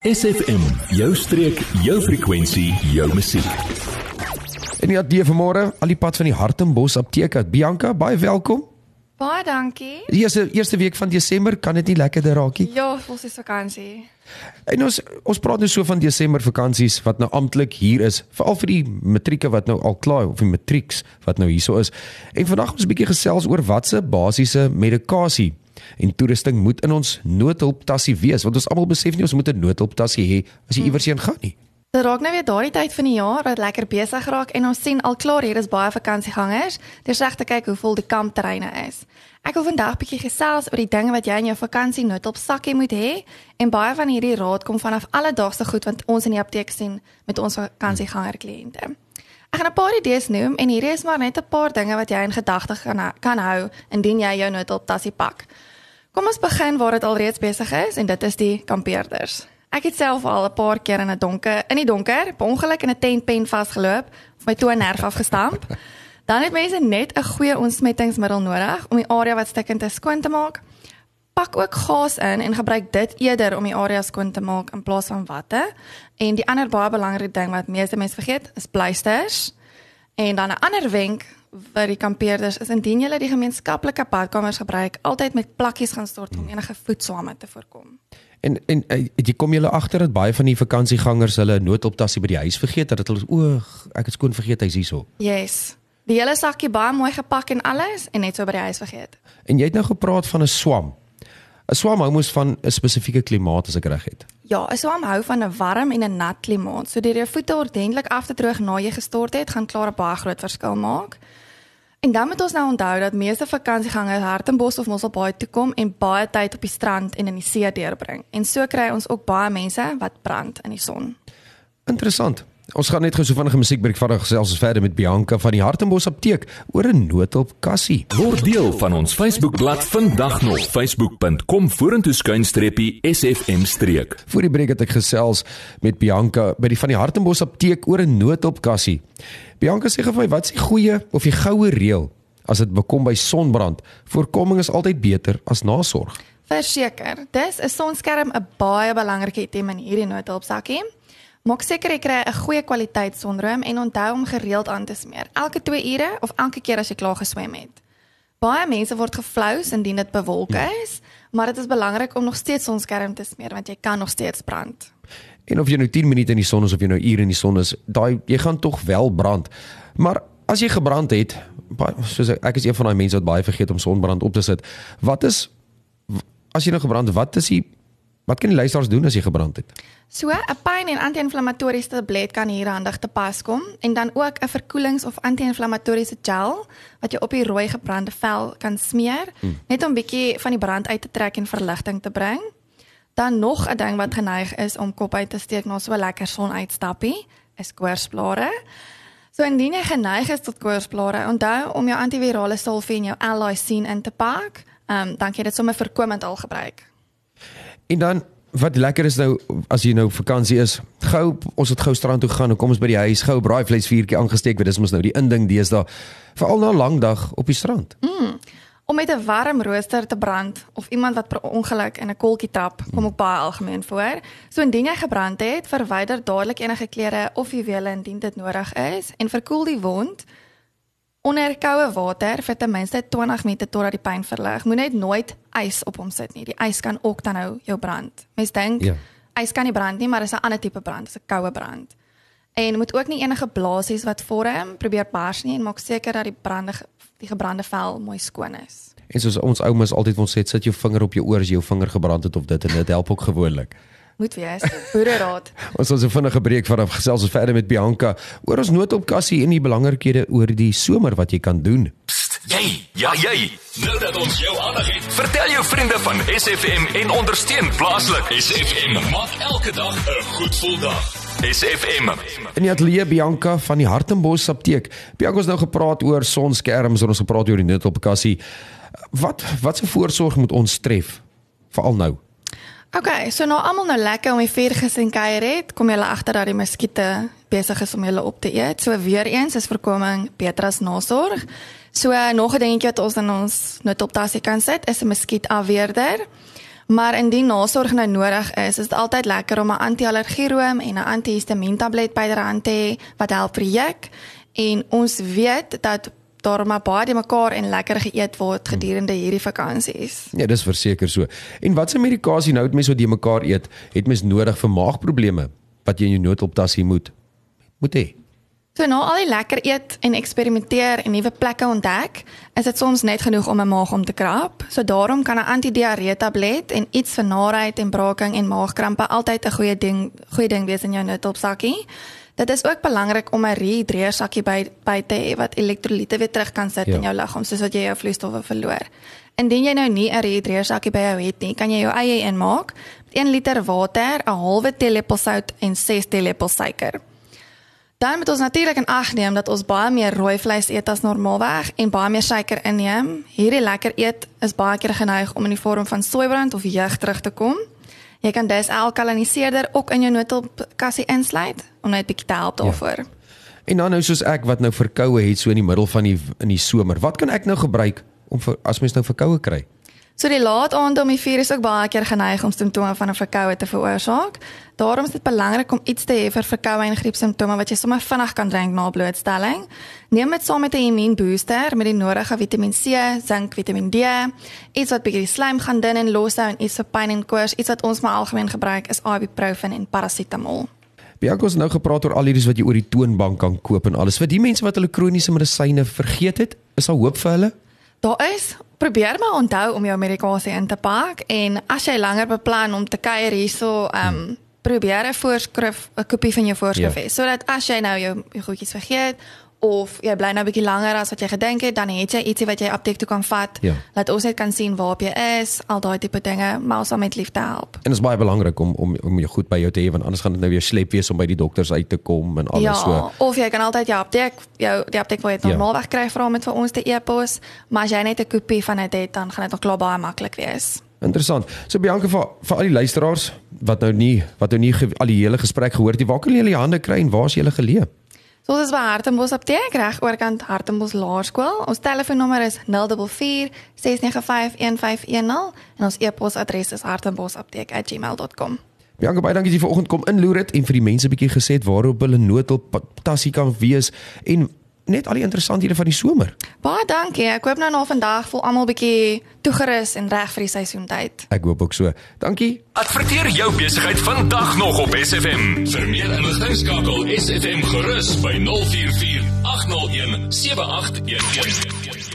SFM, jou streek, jou frekwensie, jou musiek. En ja, die vanmôre, al die pad van die Hartenbos apteek uit. Bianca, baie welkom. Baie dankie. Die eerste eerste week van Desember kan dit nie lekkerder raak nie. Ja, ons is vakansie. En ons ons praat nou so van Desember vakansies wat nou amptelik hier is, veral vir die matrieke wat nou al klaar of die matrieks wat nou hierso is. En vandag ons 'n bietjie gesels oor watse basiese medikasie en toerusting moet in ons noodhulptassie wees want ons almal besef nie ons moet 'n noodhulptassie hê as jy iewers heen gaan nie. Dit raak nou weer daardie tyd van die jaar wat lekker besig raak en ons sien al klaar hier is baie vakansiegangers. Dis reg te kyk hoe vol die kampterreine is. Ek wil vandag bietjie gesels oor die dinge wat jy in jou vakansie noodhulpsakkie moet hê en baie van hierdie raad kom vanaf alledaagse goed wat ons in die apteek sien met ons vakansieganger kliënte. Ek gaan 'n paar idees noem en hier is maar net 'n paar dinge wat jy in gedagte kan kan hou indien jy jou noodhulptassie pak. Kom ons begin waar dit alreeds besig is en dit is die kampeerders. Ek het self al 'n paar keer in 'n donker in die donker per ongeluk in 'n tentpen vasgeloop of my toe nerf afgestamp. Dan het mense net 'n goeie ontsmettingsmiddel nodig om die area wat stikkend is skoon te maak. Pak ook gas in en gebruik dit eerder om die area skoon te maak in plaas van watte. En die ander baie belangrike ding wat meeste mense vergeet, is pleisters. En dan 'n ander wenk vir die kampeerders is indien jy die gemeenskaplike badkamers gebruik, altyd met plakkies gaan stort om enige voetswame te voorkom. En en eh, jy kom julle agter dat baie van die vakansiegangers hulle noodoptassie by die huis vergeet dat hulle o, ek het skoon vergeet hy's hierso. Yes. Die hele sakkie baie mooi gepak en alles en net so by die huis vergeet. En jy het nou gepraat van 'n swam. 'n Swam hou mos van 'n spesifieke klimaat as ek reg het. Ja, 'n swam hou van 'n warm en 'n nat klimaat. So deur jou voete ordentlik af te droog na jy gestort het, gaan klaar 'n baie groot verskil maak. En dan moet ons nou onthou dat meeste vakansiegangers Hartenbos of Mosselbaai toe kom en baie tyd op die strand en in die see deurbring. En so kry ons ook baie mense wat brand in die son. Interessant. Ons gaan net gou so vinnige musiekbreek vat en gesels ons verder met Bianca van die Hartenbos apteek oor 'n noodhulp kassie. Word deel van ons Facebookblad vandag nog facebook.com vorentoe skuinstreepie SFM streek. Voor die breek het ek gesels met Bianca by die van die Hartenbos apteek oor 'n noodhulp kassie. Bianca sê vir my, wat is die goeie of die goue reël as dit bekom by sonbrand? Voorkoming is altyd beter as nasorg. Verseker, dis 'n sonskerm 'n baie belangrike item in hierdie noodhulpsakkie. Maak seker jy kry 'n goeie kwaliteit sonroom en onthou om gereeld aan te smeer, elke 2 ure of elke keer as jy klaar geswem het. Baie mense word geflous indien dit bewolk ja. is, maar dit is belangrik om nog steeds sonskerm te smeer want jy kan nog steeds brand. En of jy nou 10 minute in die son is of jy nou ure in die son is, daai jy gaan tog wel brand. Maar as jy gebrand het, soos ek is een van daai mense wat baie vergeet om sonbrand op te sit. Wat is as jy nou gebrand, wat is die Wat kan die luisteraars doen as jy gebrand het? So, 'n pyn en anti-inflammatoriese tablet kan hier handig te pas kom en dan ook 'n verkoelings- of anti-inflammatoriese gel wat jy op die rooi gebrande vel kan smeer, hmm. net om bietjie van die brand uit te trek en verligting te bring. Dan nog 'n ding wat geneig is om kop uit te steek na so 'n lekker sonuitstappie, is koorsblare. So indien jy geneig is tot koorsblare, onthou om jou antivirale salvie en jou Allicin in te pak. Ehm um, dan kan jy dit sommer voorkomend al gebruik. En dan wat lekker is nou as jy nou vakansie is, gou ons het gou strand toe gaan en kom ons by die huis, gou braaivleisvuurtjie aangesteek, want dis mos nou die inding deesdae veral na 'n lang dag op die strand. Mm. Om met 'n warm rooster te brand of iemand wat per ongeluk in 'n kolkie tap, kom ook baie algemeen voor. So indien jy gebrand het, verwyder dadelik enige klere of juwele indien dit nodig is en verkoel die wond onder koue water vir ten minste 20 minute totdat die pyn verlig. Moenie net nooit ys op hom sit nie. Die ys kan ook dan nou jou brand. Mens dink ja. ys kan nie brand nie, maar dit is 'n ander tipe brand, dit is 'n koue brand. En moet ook nie enige blaasies wat vorm probeer bars nie en maak seker dat die brande die gebrande vel mooi skoon is. En soos ons oumas altyd wil sê, sit jou vinger op jou oor as jou vinger gebrand het of dit en dit help ook gewoonlik moet wees. Boereraad. ons ons 'n vinnige breek vanaf gesels ons verder met Bianca oor ons noodopkassie en die belangrikhede oor die somer wat jy kan doen. Psst, jy, ja jy. Nou dat ons jou aandag het, vertel jou vriende van SFM en ondersteun plaaslik. SFM maak elke dag 'n goed gevoel dag. SFM. En jy het Lee Bianca van die Hartenbos apteek. Bianca het nou gepraat oor sonskerms en ons gepraat oor die noodopkassie. Wat wat se voorsorg moet ons tref? Veral nou. Okay, so nou almal nou lekker om die vuur gesien kuier het, kom julle agter dat die muskiete besig is om julle op te eet. So weer eens is voorkoming beter as nasorg. So nog 'n dingetjie wat ons in ons noodoptassie kan sit is 'n muskietafweerder Maar indien nasorg nou nodig is, is dit altyd lekker om 'n anti-allergieroom en 'n antihistamientablet byderhand te hê wat help vir juk. En ons weet dat daar maar baie die mekaar en lekker geëet word gedurende hierdie vakansies. Ja, dis verseker so. En watse medikasie nou het mense wat die mekaar eet, het mens nodig vir maagprobleme wat jy in jou noodoptassie moet moet hê? So na al die lekker eet en eksperimenteer en nuwe plekke ontdek, is dit soms net genoeg om 'n maag om te krap. So daarom kan 'n antidiarree tablet en iets vir naait en braaking en maagkrampe altyd 'n goeie ding goeie ding wees in jou noodopsakkie. Dit is ook belangrik om 'n rehydreersakkie by by te hê wat elektrolyte weer terug kan sit ja. in jou liggaam soos wat jy jou vloeistowwe verloor. Indien jy nou nie 'n rehydreersakkie by jou het nie, kan jy jou eie inmaak. 1 liter water, 'n halwe teelepel sout en 6 teelepel suiker. Dan moet ons natuurlik in ag neem dat ons baie meer rooi vleis eet as normaalweg en baie meer suiker inneem. Hierdie lekker eet is baie keer geneig om in die vorm van soeibrand of jeug terug te kom. Jy kan dus alkaliniseerder ook in jou noodopkassie insluit om net 'n bietjie te help ja. daarvoor. Ja. En dan nou soos ek wat nou verkoue het so in die middel van die in die somer. Wat kan ek nou gebruik om vir as mens nou verkoue kry? So die laat aand om die vuur is ook baie keer geneig om simptome van 'n verkoue te veroorsaak. Daarom is dit belangrik om iets te hê vir verkoue en griepsimptome wat jy sommer vinnig kan drink na blootstelling. Neem dit saam met 'n immuunbooster met die nodige Vitamiin C, Sink, Vitamiin D, iets wat bietjie slijm gaan dun en loshou en iets vir pyn en koors. Iets wat ons maar algemeen gebruik is ibuprofen en parasetamol. Bianca het nou gepraat oor al hierdie wat jy oor die toonbank kan koop en alles. Vir die mense wat hulle kroniese medisyne vergeet het, is daar hoop vir hulle? Daar is probeer maar onthou om jou medikasie in te pak en as jy langer beplan om te kuier hierso, ehm um, probeer 'n voorskrif, 'n kopie van jou voorskrif ja. hê sodat as jy nou jou, jou goedjies vergeet of jy bly nou 'n bietjie langer as wat jy gedink het, dan het jy ietsie wat jy apteek toe kan vat. Ja. Laat ons net kan sien waar jy is, al daai tipe dinge, maar ons sal met liefde help. En dit is baie belangrik om om om jou goed by jou te hê want anders gaan dit nou weer slep wees om by die dokters uit te kom en alles ja, so. Of jy kan altyd jou apteek, jou die apteek waar jy dit normaalweg ja. kry vra met vir ons te e-pos, maar as jy net 'n kopie van dit het, dan gaan dit nog klaar baie maklik wees. Interessant. So Bianca vir vir al die luisteraars wat nou nie wat nou nie al die hele gesprek gehoor het, waar kan julle die hande kry en waar is julle geleë? Ons is by Hartenbos Apteek reg oorkant Hartenbos Laerskool. Ons telefoonnommer is 044 695 1510 en ons e-posadres is hartenbosapteek@gmail.com. Bianca, baie dankie dat jy vanoggend kom inloer het en vir die mense 'n bietjie gesê het waarop hulle noodhulp tassie kan wees en net al die interessanthede van die somer. Baie dankie. Ek hoop nou na vandag voel almal bietjie toegerus en reg vir die seisoentyd. Ek hoop ook so. Dankie. Adverteer jou besigheid vandag nog op SFM. Vir meer inligting skakel SFM gerus by 044 801 7811.